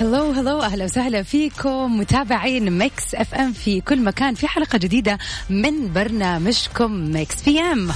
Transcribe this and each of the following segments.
Hello hello أهلا وسهلا فيكم. متابعين Mix FM في كل مكان. في حلقة جديدة من برنامجكم Mix PM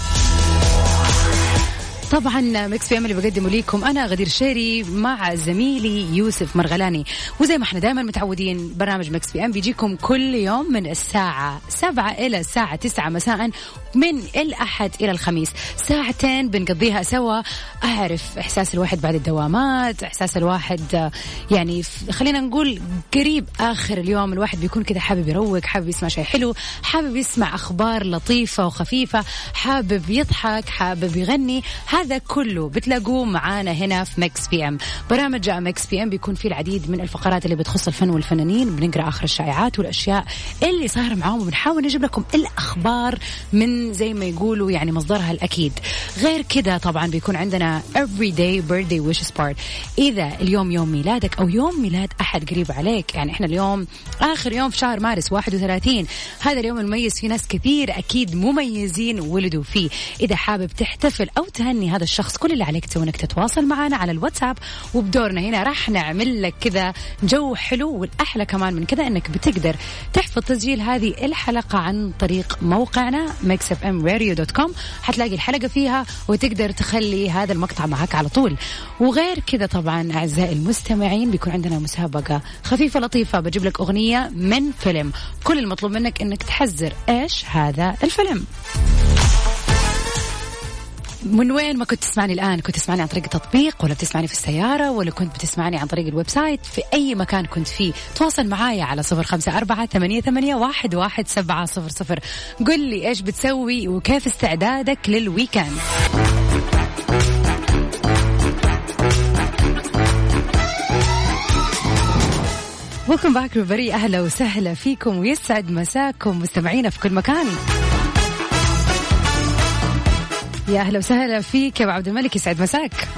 طبعا Mix PM اللي بقدمه لكم أنا غدير الشهري مع زميلي يوسف مرغلاني. وزي ما إحنا دائما متعودين برنامج Mix PM بيجيكم كل يوم من الساعة 7 إلى الساعة 9 مساء. من الأحد إلى الخميس. ساعتين بنقضيها سوا. أعرف إحساس الواحد بعد الدوامات إحساس الواحد آه، يعني خلينا نقول قريب آخر اليوم. الواحد بيكون كذا حابب يروق حابب يسمع شيء حلو حابب يسمع أخبار لطيفة وخفيفة حابب يضحك حابب يغني. هذا كله بتلاقوه معانا هنا في Mix PM. برنامج Mix PM بيكون فيه العديد من الفقرات اللي بتخص الفن والفنانين. بنقرأ آخر الشائعات والأشياء اللي صايره معاهم. وبنحاول نجيب لكم الأخبار من زي ما يقولوا يعني مصدرها الأكيد. غير كذا طبعا بيكون عندنا everyday birthday wishes part. إذا اليوم يوم ميلادك أو يوم ميلاد أحد قريب عليك يعني إحنا اليوم آخر يوم في شهر مارس 31 هذا اليوم المميز في ناس كثير أكيد مميزين ولدوا فيه. إذا حابب تحتفل أو تهني هذا الشخص كل اللي عليك تسوي إنك تتواصل معنا على الواتساب. وبدورنا هنا راح نعمل لك كذا جو حلو والأحلى كمان من كذا إنك بتقدر تحفظ تسجيل هذه الحلقة عن طريق موقعنا mixfmradio.com حتلاقي الحلقة فيها وتقدر تخلي هذا المقطع معك على طول. وغير كذا طبعا أعزائي المستمعين بيكون عندنا مسابقة خفيفة لطيفة. بجيب لك أغنية من فيلم. كل المطلوب منك إنك تحزر إيش هذا الفيلم. من وين ما كنت تسمعني الآن كنت تسمعني عن طريق التطبيق ولا بتسمعني في السيارة ولا كنت بتسمعني عن طريق ال website في أي مكان كنت فيه تواصل معايا على صفر خمسة أربعة ثمانية, ثمانية واحد, واحد سبعة صفر صفر. قل لي إيش بتسوي وكيف استعدادك لل weekend. Welcome back everybody أهلا وسهلا فيكم ويسعد مساكم مستمعينا في كل مكان. يا أهلا وسهلا فيك يا أبو عبد الملك يسعد مساك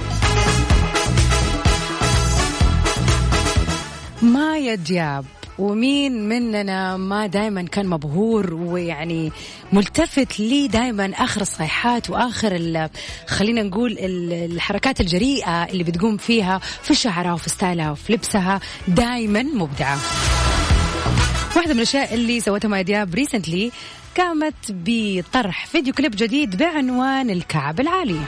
مايا دياب ومين مننا ما دائما كان مبهور ويعني ملتفت لي دائما آخر الصيحات وآخر خلينا نقول ال- الحركات الجريئة اللي بتقوم فيها في شعرها وفي style ها وفي لبسها دائما مبدعة. واحدة من الأشياء اللي سوتها مايا دياب recently قامت بطرح فيديو كليب جديد بعنوان الكعب العالي.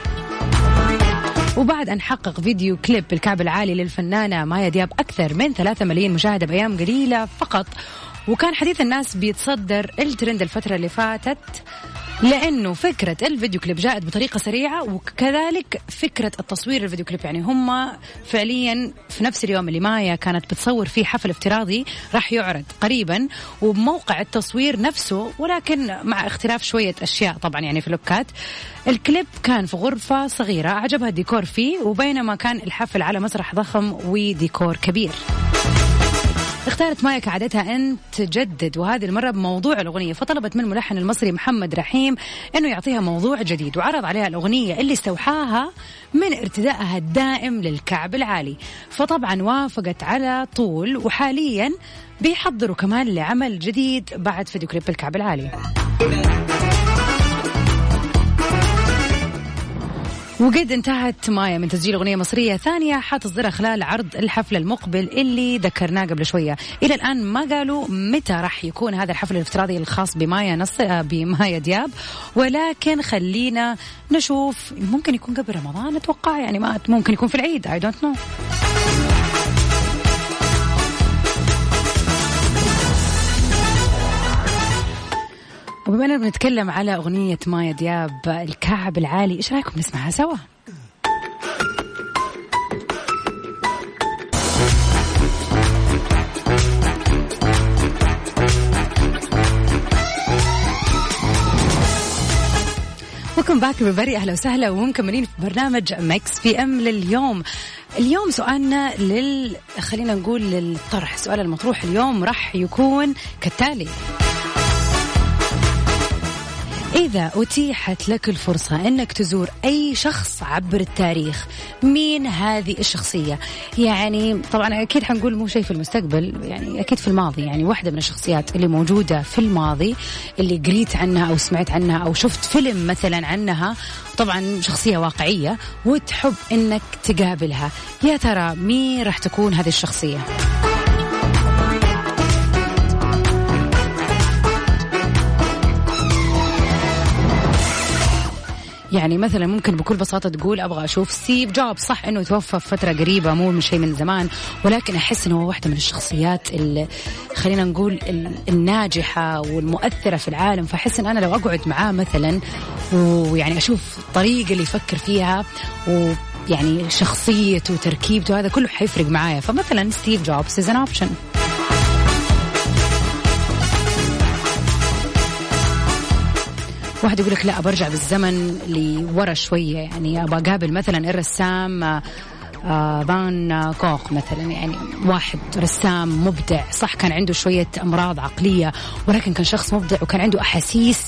وبعد أن حقق فيديو كليب الكعب العالي للفنانة مايا دياب أكثر من 3 ملايين مشاهدة بأيام قليلة فقط وكان حديث الناس بيتصدر الترند الفترة اللي فاتت. لأنه فكرة الفيديو كليب جاءت بطريقة سريعة وكذلك فكرة التصوير الفيديو كليب. يعني هم فعليا في نفس اليوم اللي مايا كانت بتصور فيه حفل افتراضي راح يعرض قريبا وبموقع التصوير نفسه ولكن مع اختلاف شوية أشياء طبعا. يعني في اللوكات الكليب كان في غرفة صغيرة عجبها الديكور فيه وبينما كان الحفل على مسرح ضخم وديكور كبير. اختارت مايا كعادتها أن تجدد وهذه المرة بموضوع الأغنية. فطلبت من الملحن المصري محمد رحيم أنه يعطيها موضوع جديد وعرض عليها الأغنية اللي استوحاها من ارتدائها الدائم للكعب العالي. فطبعا وافقت على طول وحاليا بيحضروا كمان لعمل جديد بعد فيديو كليب الكعب العالي. وقد انتهت مايا من تسجيل أغنية مصرية ثانية حتصدرها خلال عرض الحفل المقبل اللي ذكرناه قبل شوية. إلى الآن ما قالوا متى راح يكون هذا الحفل الافتراضي الخاص بمايا نص آه، بمايا دياب. ولكن خلينا نشوف ممكن يكون قبل رمضان أتوقع يعني ما ممكن يكون في العيد I don't know. وبما إننا بنتكلم على أغنية مايا دياب الكعب العالي إيش رأيكم نسمعها سوا؟ Welcome back everybody أهلا وسهلا ومكملين في برنامج Mix PM لليوم. اليوم سؤالنا لل خلينا نقول للطرح. السؤال المطروح اليوم راح يكون كالتالي. إذا أتيحت لك الفرصة أنك تزور أي شخص عبر التاريخ مين هذه الشخصية؟ يعني طبعا أكيد حنقول مو شيء في المستقبل يعني أكيد في الماضي يعني واحدة من الشخصيات اللي موجودة في الماضي اللي قريت عنها أو سمعت عنها أو شفت فيلم مثلا عنها طبعا شخصية واقعية وتحب أنك تقابلها. يا ترى مين راح تكون هذه الشخصية؟ يعني مثلا ممكن بكل بساطة تقول أبغى أشوف ستيف جوب صح أنه توفى في فترة قريبة مو من شيء من زمان ولكن أحس أنه هو واحدة من الشخصيات اللي خلينا نقول الناجحة والمؤثرة في العالم. فأحس أن أنا لو أقعد معاه مثلا ويعني أشوف الطريقة اللي يفكر فيها و يعني شخصيته وتركيبته هذا كله حيفرق معايا. فمثلا ستيف جوبز as an option واحد يقول لك لا برجع بالزمن لورا شوية يعني أبغى أقابل مثلا الرسام آه فان كوخ مثلا يعني واحد رسام مبدع صح كان عنده شوية أمراض عقلية ولكن كان شخص مبدع وكان عنده أحاسيس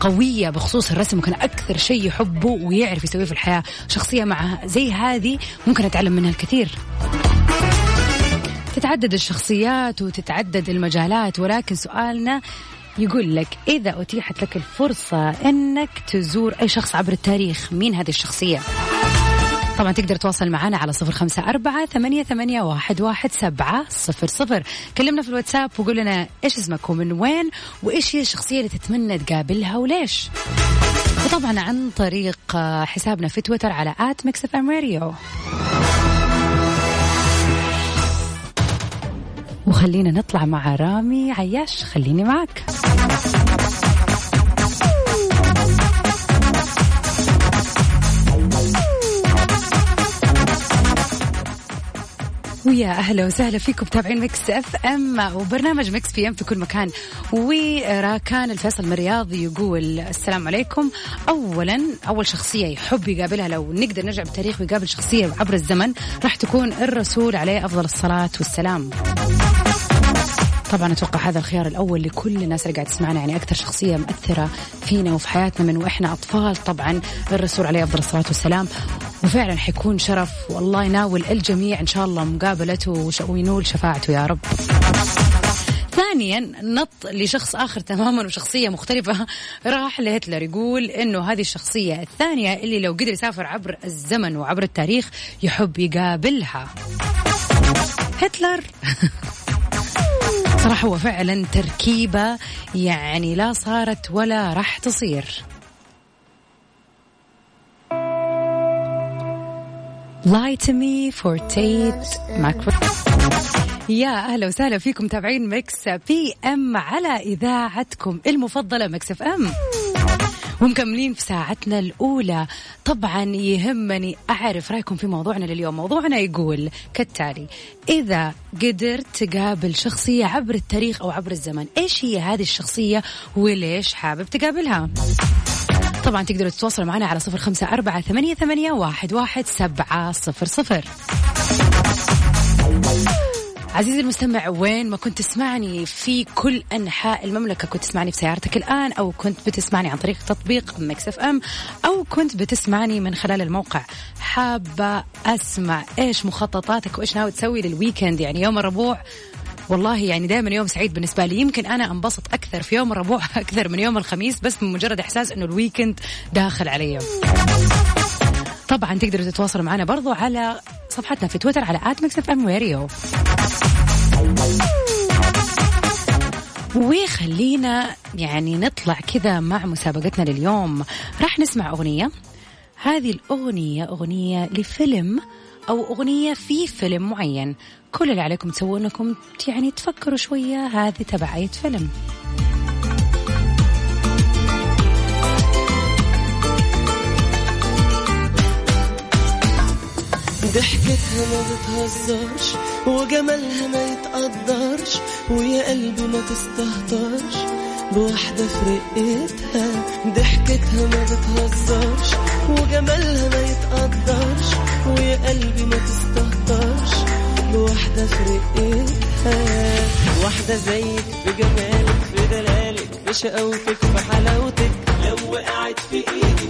قوية بخصوص الرسم وكان أكثر شيء يحبه ويعرف يسويه في الحياة. شخصية مع زي هذه ممكن أتعلم منها الكثير. تتعدد الشخصيات وتتعدد المجالات ولكن سؤالنا يقول لك إذا أتيحت لك الفرصة أنك تزور أي شخص عبر التاريخ مين هذه الشخصية؟ طبعا تقدر تواصل معنا على صفر خمسة أربعة ثمانية, ثمانية واحد, واحد سبعة صفر صفر. كلمنا في الواتساب وقول لنا إيش اسمك ومن وين وإيش هي الشخصية اللي تتمنى تقابلها وليش؟ وطبعا عن طريق حسابنا في تويتر على at Mix Radio. وخلينا نطلع مع رامي عياش. خليني معك. ويا أهلا وسهلا فيكم متابعين Mix FM وبرنامج Mix PM في كل مكان. وراكان الفيصل من الرياض يقول السلام عليكم. اولا أول شخصية يحب يقابلها لو نقدر نرجع بالتاريخ ويقابل شخصية عبر الزمن راح تكون الرسول عليه أفضل الصلاة والسلام. طبعا أتوقع هذا الخيار الأول لكل الناس اللي قاعد تسمعنا يعني أكثر شخصية مؤثرة فينا وفي حياتنا من وإحنا أطفال. طبعا الرسول عليه أفضل الصلاة والسلام وفعلا حيكون شرف. والله يناول الجميع إن شاء الله مقابلته وينول شفاعته يا رب. ثانيا نط لشخص آخر تماما وشخصية مختلفة. راح لهتلر يقول إنه هذه الشخصية الثانية اللي لو قدر يسافر عبر الزمن وعبر التاريخ يحب يقابلها. هتلر. صراحة هو فعلا تركيبة يعني لا صارت ولا راح تصير. Lie to me for Tate يا أهلا وسهلا فيكم متابعين Mix PM على إذاعتكم المفضلة Mix FM ومكملين في ساعتنا الأولى. طبعا يهمني أعرف رأيكم في موضوعنا لليوم. موضوعنا يقول كالتالي إذا قدرت تقابل شخصية عبر التاريخ أو عبر الزمن إيش هي هذه الشخصية وليش حابب تقابلها؟ طبعا تقدروا تتواصلوا معنا على صفر خمسة أربعة ثمانية, ثمانية واحد, واحد سبعة صفر صفر. عزيزي المستمع وين ما كنت تسمعني في كل أنحاء المملكة كنت تسمعني في سيارتك الآن أو كنت بتسمعني عن طريق تطبيق Mix FM أو كنت بتسمعني من خلال الموقع. حابة أسمع إيش مخططاتك وإيش ناوي تسوي لل weekend؟ يعني يوم الربوع والله يعني دائما يوم سعيد بالنسبة لي. يمكن أنا أنبسط أكثر في يوم الربوع أكثر من يوم الخميس بس من مجرد إحساس إنه ال weekend داخل علي. طبعا تقدروا تتواصلوا معنا برضو على صفحتنا في تويتر على at Mix FM Radio وخلينا يعني نطلع كذا مع مسابقتنا لليوم. راح نسمع أغنية. هذه الأغنية أغنية لفيلم أو أغنية في فيلم معين. كل اللي عليكم تسوون أنكم يعني تفكروا شوية. هذه تبع أي فيلم. ضحكتها ما بتهزرش وجمالها ما يتقدرش ويا قلبي ما تستهترش. بواحدة في رقتها ضحكتها ما بتهزرش وجمالها ما يتقدرش ويا قلبي ما تستهترش. بواحدة في رقتها واحدة زيك بجمالك في دلالك في شقاوتك في حلاوتك. لو وقعت في إيدي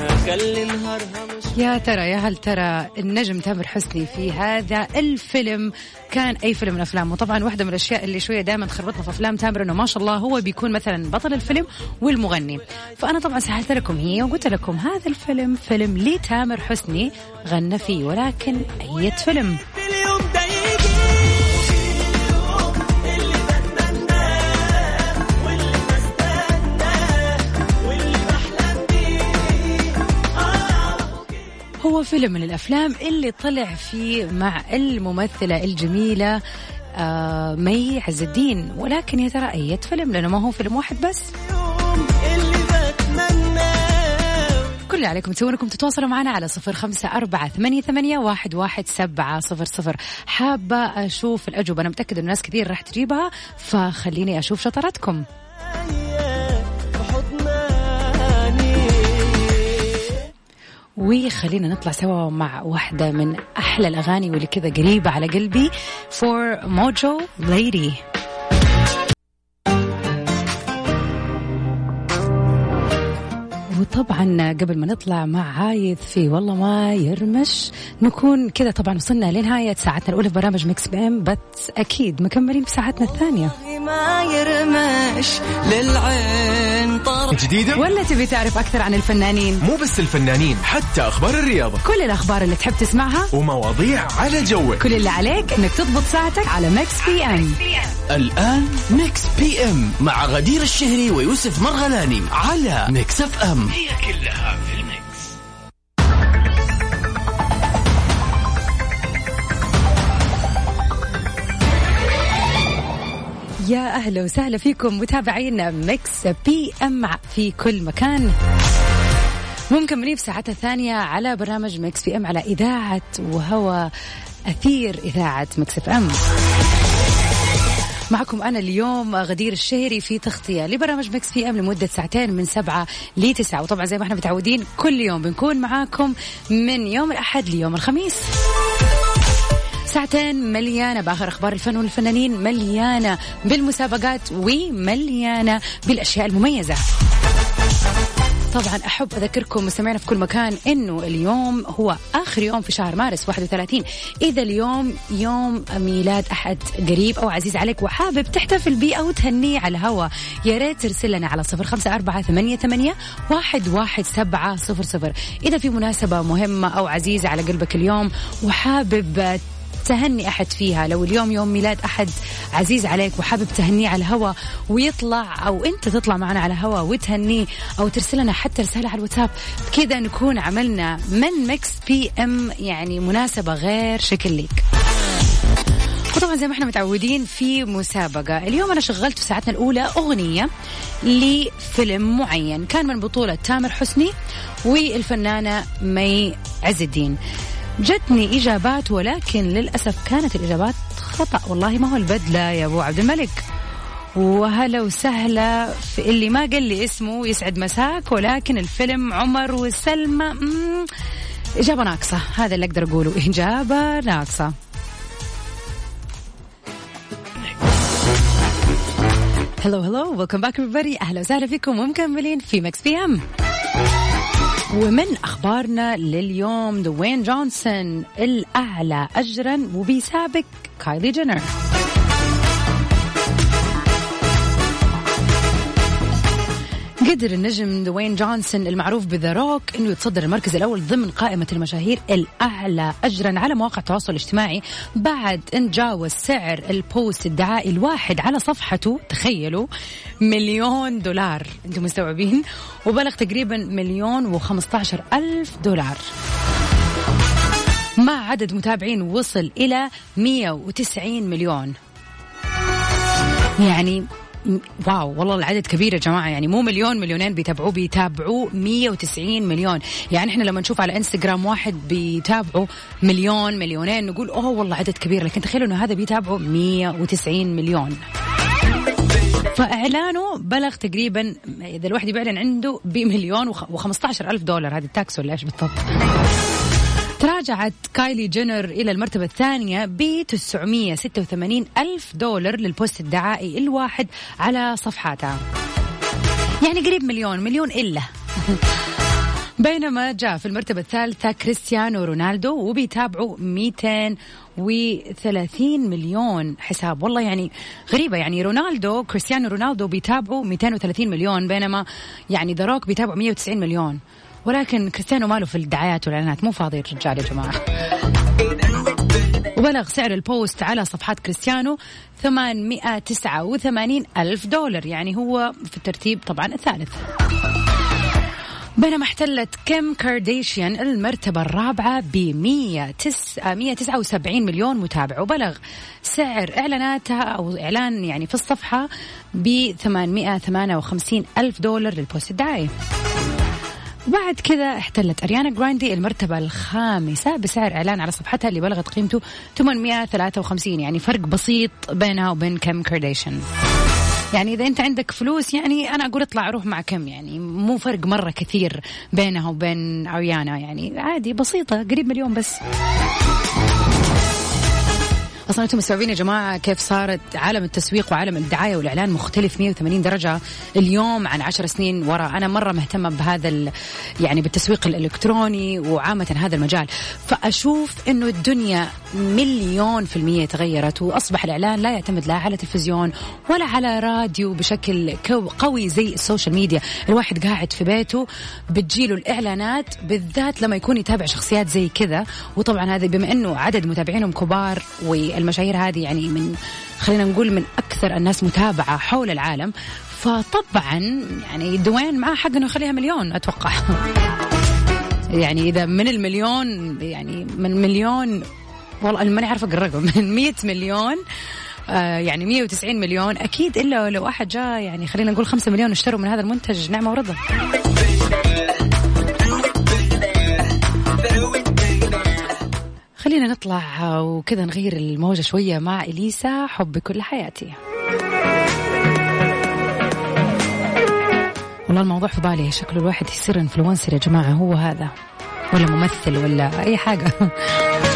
هخلي نهارها يا ترى يا هل ترى النجم تامر حسني في هذا الفيلم كان أي فيلم من أفلامه؟ طبعا واحدة من الأشياء اللي شوية دائما تخربطنا في أفلام تامر إنه ما شاء الله هو بيكون مثلا بطل الفيلم والمغني. فأنا طبعا سهلت لكم هي وقلت لكم هذا الفيلم فيلم لتامر حسني غنى فيه ولكن أي فيلم؟ فيلم من الأفلام اللي طلع فيه مع الممثلة الجميلة آه مي عز الدين. ولكن يا ترى أي فيلم؟ لأنه ما هو فيلم واحد بس. كل عليكم تسوون أنكم تتواصلوا معنا على صفر خمسة أربعة ثمانية, ثمانية واحد, واحد سبعة صفر صفر. حابة أشوف الأجوبة؟ أنا متأكدة إن ناس كثير راح تجيبها فخليني أشوف شطارتكم وخلينا نطلع سوا مع واحدة من أحلى الأغاني واللي كذا قريبة على قلبي for Modjo Lady. وطبعا قبل ما نطلع مع عايد في والله ما يرمش. نكون كذا طبعا وصلنا لنهاية ساعتنا الأولى في برامج Mix PM بس أكيد مكملين في ساعتنا الثانية. ما يرمش للعين طرف. جديدة؟ ولا تبي تعرف أكثر عن الفنانين؟ مو بس الفنانين حتى أخبار الرياضة. كل الأخبار اللي تحب تسمعها ومواضيع على جوك. كل اللي عليك إنك تضبط ساعتك على Mix PM الآن Mix PM مع غدير الشهري ويوسف مرغلاني على Mix FM هي كلها في ال mix. يا أهلا وسهلا فيكم متابعينا Mix PM في كل مكان. مكملين في ساعتها الثانية على برنامج Mix PM على إذاعة وهو أثير إذاعة Mix FM معكم أنا اليوم غدير الشهري في تغطية لبرامج Mix PM لمدة ساعتين من سبعة لتسعة. وطبعا زي ما إحنا متعودين كل يوم بنكون معاكم من يوم الأحد ليوم الخميس. ساعتين مليانة بآخر أخبار الفن والفنانين مليانة بالمسابقات ومليانة بالأشياء المميزة. طبعا أحب أذكركم مستمعينا في كل مكان إنه اليوم هو آخر يوم في شهر مارس 31 إذا اليوم يوم ميلاد أحد قريب أو عزيز عليك وحابب تحتفل به أو تهنيه على الهوا يا ريت ترسل لنا على صفر خمسة أربعة ثمانية, ثمانية واحد, واحد سبعة صفر صفر. إذا في مناسبة مهمة أو عزيزة على قلبك اليوم وحابب تهني أحد فيها. لو اليوم يوم ميلاد أحد عزيز عليك وحابب تهنيه على الهوا ويطلع أو أنت تطلع معنا على الهوا وتهنيه أو ترسل لنا حتى رسالة على الواتساب كذا نكون عملنا من Mix PM يعني مناسبة غير شكل ليك. وطبعا زي ما إحنا متعودين في مسابقة. اليوم أنا شغلت في ساعتنا الأولى أغنية لفيلم معين. كان من بطولة تامر حسني والفنانة مي عز الدين. جتني إجابات ولكن للأسف كانت الإجابات خطأ. والله ما هو البدلة يا أبو عبد الملك. وهلا وسهلا في اللي ما قال لي اسمه يسعد مساك ولكن الفيلم عمر وسلمى. إجابة ناقصة. هذا اللي أقدر أقوله. إجابة ناقصة. hello hello welcome back everybody. أهلا وسهلا فيكم. ومكملين في Mix PM ومن أخبارنا لليوم دوين جونسون الأعلى اجرا وبيسابق كايلي جينر. قدر النجم دوين جونسون المعروف ب The Rock إنه يتصدر المركز الأول ضمن قائمة المشاهير الأعلى اجرا على مواقع التواصل الاجتماعي بعد إن جاوز سعر ال post الدعائي الواحد على صفحته تخيلوا مليون دولار. أنتم مستوعبين؟ وبلغ تقريبا مليون وخمسة ألف دولار. مع عدد متابعين وصل إلى 190 مليون. يعني wow والله العدد كبير يا جماعة. يعني مو مليون مليونين بيتابعوه بيتابعوه 190 مليون. يعني إحنا لما نشوف على إنستغرام واحد بيتابعه مليون مليونين نقول أوه والله عدد كبير. لكن تخيلوا إنه هذا بيتابعه 190 مليون. فإعلانه بلغ تقريبا إذا الواحد بيعلن عنده بمليون و15 ألف دولار. هذه ال tax ولا إيش بالضبط؟ تراجعت كايلي جينر إلى المرتبة الثانية ب 986 ألف دولار لل post الدعائي الواحد على صفحاتها. يعني قريب مليون مليون إلا. بينما جاء في المرتبة الثالثة كريستيانو رونالدو وبيتابعوا 230 مليون حساب. والله يعني غريبة. يعني رونالدو كريستيانو رونالدو بيتابعوا 230 مليون بينما يعني دروك بيتابعوا 190 مليون. ولكن كريستيانو ماله في الدعايات والإعلانات؟ مو فاضي الرجال يا جماعة. وبلغ سعر ال post على صفحات كريستيانو 889 ألف دولار يعني هو في الترتيب طبعا الثالث. بينما احتلت كيم كارديشيان المرتبة الرابعة ب 179 مليون متابع وبلغ سعر إعلاناتها أو إعلان يعني في الصفحة ب 858 ألف دولار لل post الدعائي. وبعد كذا احتلت أريانا جراندي المرتبة الخامسة بسعر إعلان على صفحتها اللي بلغت قيمته 853 يعني فرق بسيط بينها وبين كيم كارديشن يعني إذا أنت عندك فلوس يعني أنا أقول اطلع روح مع كيم يعني مو فرق مرة كثير بينها وبين أريانا يعني عادي بسيطة قريب مليون بس. أصلا أنتم مستوعبين يا جماعة كيف صارت عالم التسويق وعالم الدعاية والإعلان مختلف 180 درجة اليوم عن 10 سنين ورا؟ أنا مرة مهتمة بهذا يعني بالتسويق الإلكتروني وعامة هذا المجال. فأشوف إنه الدنيا مليون في المية تغيرت وأصبح الإعلان لا يعتمد لا على تلفزيون ولا على راديو بشكل قوي زي ال social media. الواحد قاعد في بيته بتجيله الإعلانات بالذات لما يكون يتابع شخصيات زي كذا. وطبعا هذا بما إنه عدد متابعينهم كبار المشاهير هذه يعني من خلينا نقول من أكثر الناس متابعة حول العالم فطبعا يعني دوين معاه حق إنه يخليها مليون أتوقع. يعني إذا من المليون يعني من مليون والله ماني عارفة الرقم من 100 مليون آه يعني 190 مليون أكيد إلا لو احد جاء يعني خلينا نقول 5 مليون اشتروا من هذا المنتج نعمة ورضا. خلينا نطلع وكذا نغير الموجة شوية مع إليسا. حب كل حياتي. والله الموضوع في بالي شكله الواحد يصير انفلونسر يا جماعة. هو هذا. ولا ممثل ولا أي حاجة.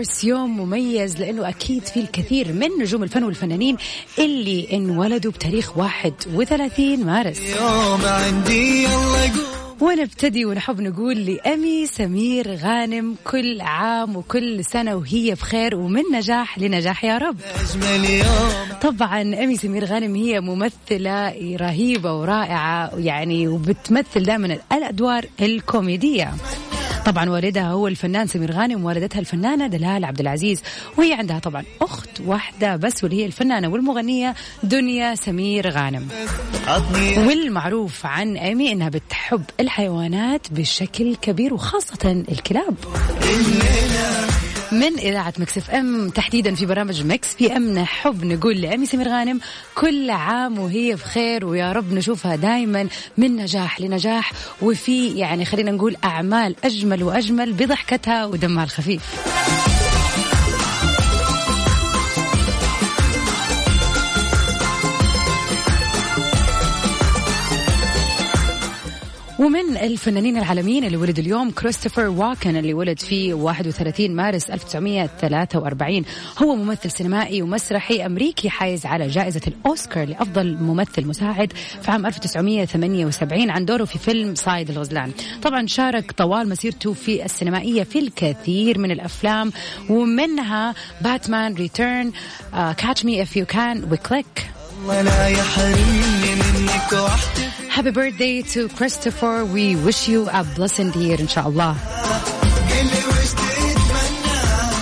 كورس يوم مميز لأنه أكيد في الكثير من نجوم الفن والفنانين اللي انولدوا بتاريخ 31 مارس. يوم عندي يقول ونبتدي ونحب نقول لأمي سمير غانم كل عام وكل سنة وهي بخير ومن نجاح لنجاح يا رب. طبعا أمي سمير غانم هي ممثلة رهيبة ورائعة يعني وبتمثل دائما الأدوار الكوميدية. طبعا والدها هو الفنان سمير غانم ووالدتها الفنانة دلال عبد العزيز. وهي عندها طبعا أخت واحدة بس واللي هي الفنانة والمغنية دنيا سمير غانم. والمعروف عن أيمي إنها بتحب الحيوانات بشكل كبير وخاصة الكلاب. من إذاعة Mix FM تحديدا في برامج Mix PM نحب نقول لإيمي سمير غانم كل عام وهي بخير ويا رب نشوفها دائما من نجاح لنجاح وفي يعني خلينا نقول أعمال أجمل وأجمل بضحكتها ودمها الخفيف. ومن الفنانين العالميين اللي ولد اليوم كريستوفر واكن اللي ولد في 31 مارس 1943 هو ممثل سينمائي ومسرحي أمريكي حايز على جائزة الأوسكار لأفضل ممثل مساعد في عام 1978 عن دوره في فيلم صائد الغزلان طبعا شارك طوال مسيرته في السينمائية في الكثير من الأفلام ومنها Batman Returns Catch Me If You Can و Click الله لا يحرمني منك Happy birthday to Christopher. We wish you a blessed year إن شاء الله.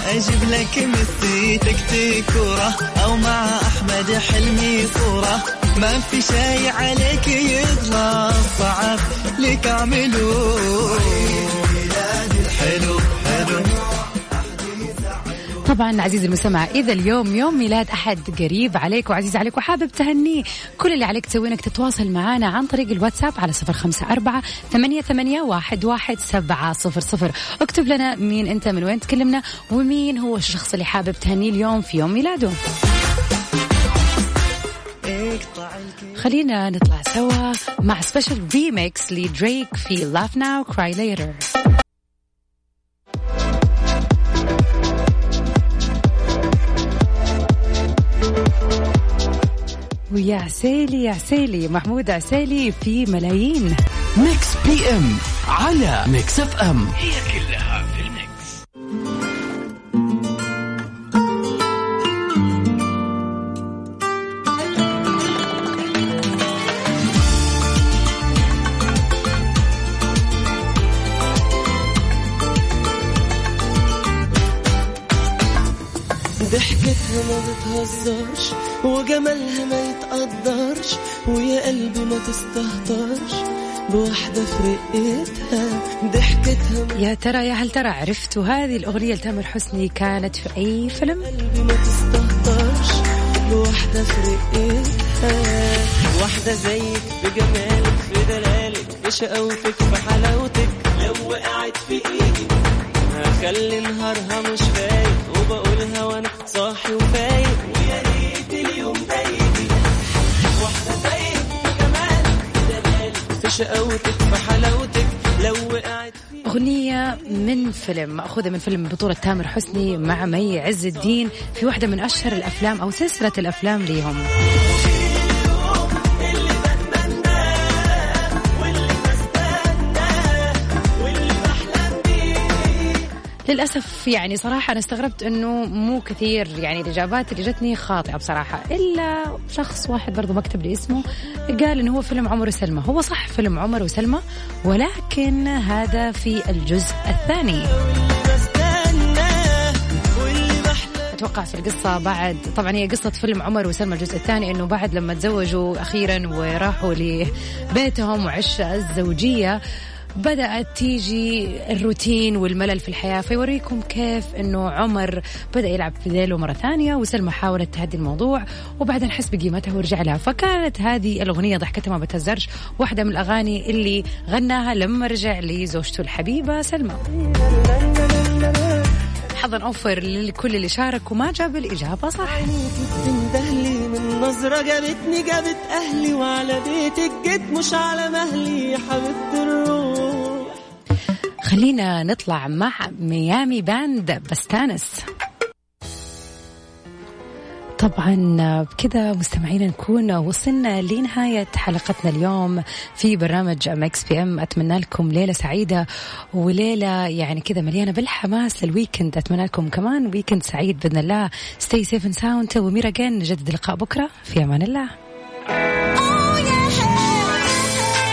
أجيب لك مثي تكتيك كورة أو مع أحمد حلمي صورة. ما في شي عليك يطلع صعب لك اعملوا حلو حلو. طبعا عزيزي المستمع إذا اليوم يوم ميلاد أحد قريب عليك وعزيز عليك وحابب تهنيه كل اللي عليك تسويه إنك تتواصل معنا عن طريق الواتساب على صفر خمسة أربعة ثمانية, ثمانية واحد, واحد سبعة صفر صفر. اكتب لنا مين أنت من وين تكلمنا ومين هو الشخص اللي حابب تهنيه اليوم في يوم ميلاده. خلينا نطلع سوا مع special remix ل Drake في Laugh Now Cry Later عسيلي يا عسيلي محمود عسيلي في ملايين. Mix PM على Mix FM. هي كلها في ال mix. ضحكتها ما بتهزرش. وجمالها ما يتقدرش ويا قلبي ما تستهترش. بواحدة في رقتها ضحكتها يا ترى يا هل ترى عرفتوا هذه الأغنية لتامر حسني كانت في أي فيلم؟ قلبي ما تستهترش. بواحدة في رقتها واحدة زيك بجمالك في دلالك في شقاوتك في حلاوتك. لو وقعت في إيدي هخلي نهارها مش فايق دلالك في شقاوتك في حلاوتك لو وقعت أغنية من فيلم مأخوذة من فيلم بطولة تامر حسني مع مي عز الدين في واحدة من أشهر الأفلام أو سلسلة الأفلام ليهم. للأسف يعني صراحة أنا استغربت أنه مو كثير يعني الإجابات اللي جتني خاطئة بصراحة إلا شخص واحد برضو ما كتب لي اسمه قال أنه هو فيلم عمر وسلمى هو صح فيلم عمر وسلمى ولكن هذا في الجزء الثاني. أتوقع في القصة بعد طبعا هي قصة فيلم عمر وسلمى الجزء الثاني إنه بعد لما تزوجوا أخيرا وراحوا لبيتهم وعشة الزوجية بدأت تيجي الروتين والملل في الحياة فيوريكم كيف أنه عمر بدأ يلعب في ذيله مرة ثانية وسلمى حاولت تهدي الموضوع وبعدين حس بقيمتها ورجع لها. فكانت هذه الأغنية ضحكتها ما بتهزرش واحدة من الأغاني اللي غناها لما رجع لزوجته الحبيبة سلمى. حظا أوفر لكل اللي شارك وما جاب الإجابة صح. تندهلي من نظرة جابتني جابت أهلي وعلى بيتك جيت مش على مهلي يا حبيبة الروح. خلينا نطلع مع Miami Band بستانس. طبعا بكذا مستمعينا نكون وصلنا لنهاية حلقتنا اليوم في برنامج Mix PM أتمنى لكم ليلة سعيدة وليلة يعني كذا مليانة بالحماس لل weekend أتمنى لكم كمان weekend سعيد بإذن الله. stay safe sound وميرا جين نجدد اللقاء بكرة. في أمان الله.